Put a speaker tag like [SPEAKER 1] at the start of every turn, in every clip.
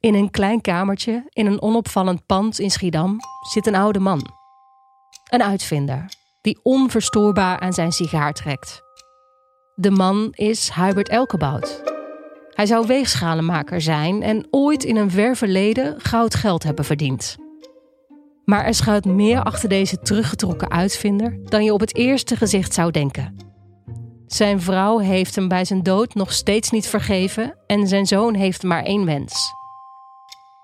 [SPEAKER 1] In een klein kamertje in een onopvallend pand in Schiedam zit een oude man. Een uitvinder die onverstoorbaar aan zijn sigaar trekt. De man is Hubert Elkebout. Hij zou weegschalenmaker zijn en ooit in een ver verleden goud geld hebben verdiend. Maar er schuilt meer achter deze teruggetrokken uitvinder dan je op het eerste gezicht zou denken. Zijn vrouw heeft hem bij zijn dood nog steeds niet vergeven en zijn zoon heeft maar één wens.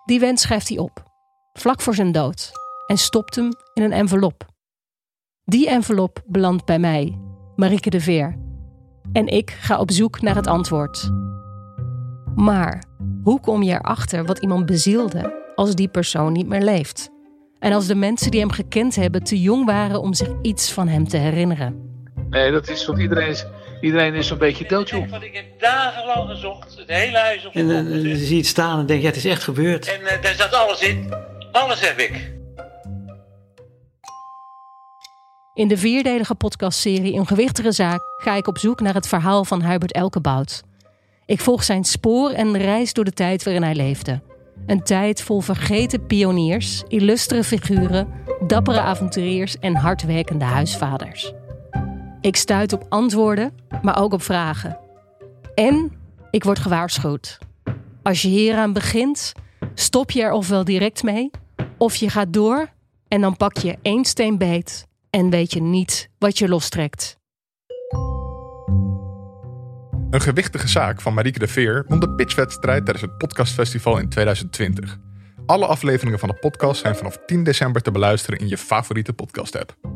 [SPEAKER 1] Die wens schrijft hij op, vlak voor zijn dood, en stopt hem in een envelop. Die envelop belandt bij mij, Marieke de Veer. En ik ga op zoek naar het antwoord. Maar hoe kom je erachter wat iemand bezielde als die persoon niet meer leeft? En als de mensen die hem gekend hebben te jong waren om zich iets van hem te herinneren?
[SPEAKER 2] Nee, dat is want iedereen iedereen is zo'n beetje doodjong.
[SPEAKER 3] Want ik heb dagenlang gezocht, het hele huis op
[SPEAKER 4] En
[SPEAKER 3] de
[SPEAKER 4] dan
[SPEAKER 3] kop
[SPEAKER 4] eh,
[SPEAKER 3] gezet.
[SPEAKER 4] zie je het staan en denk je, ja, het is echt gebeurd.
[SPEAKER 3] En eh, daar zat alles in. Alles heb ik.
[SPEAKER 1] In de vierdelige podcastserie Een gewichtige zaak ga ik op zoek naar het verhaal van Hubert Elkebout. Ik volg zijn spoor en reis door de tijd waarin hij leefde. Een tijd vol vergeten pioniers, illustere figuren, dappere avonturiers en hardwerkende huisvaders. Ik stuit op antwoorden, maar ook op vragen. En ik word gewaarschuwd. Als je hieraan begint, stop je er ofwel direct mee, of je gaat door en dan pak je één steen beet en weet je niet wat je lostrekt.
[SPEAKER 5] Een gewichtige zaak van Marieke de Veer won de pitchwedstrijd tijdens het podcastfestival in 2020. Alle afleveringen van de podcast zijn vanaf 10 december te beluisteren in je favoriete podcast-app.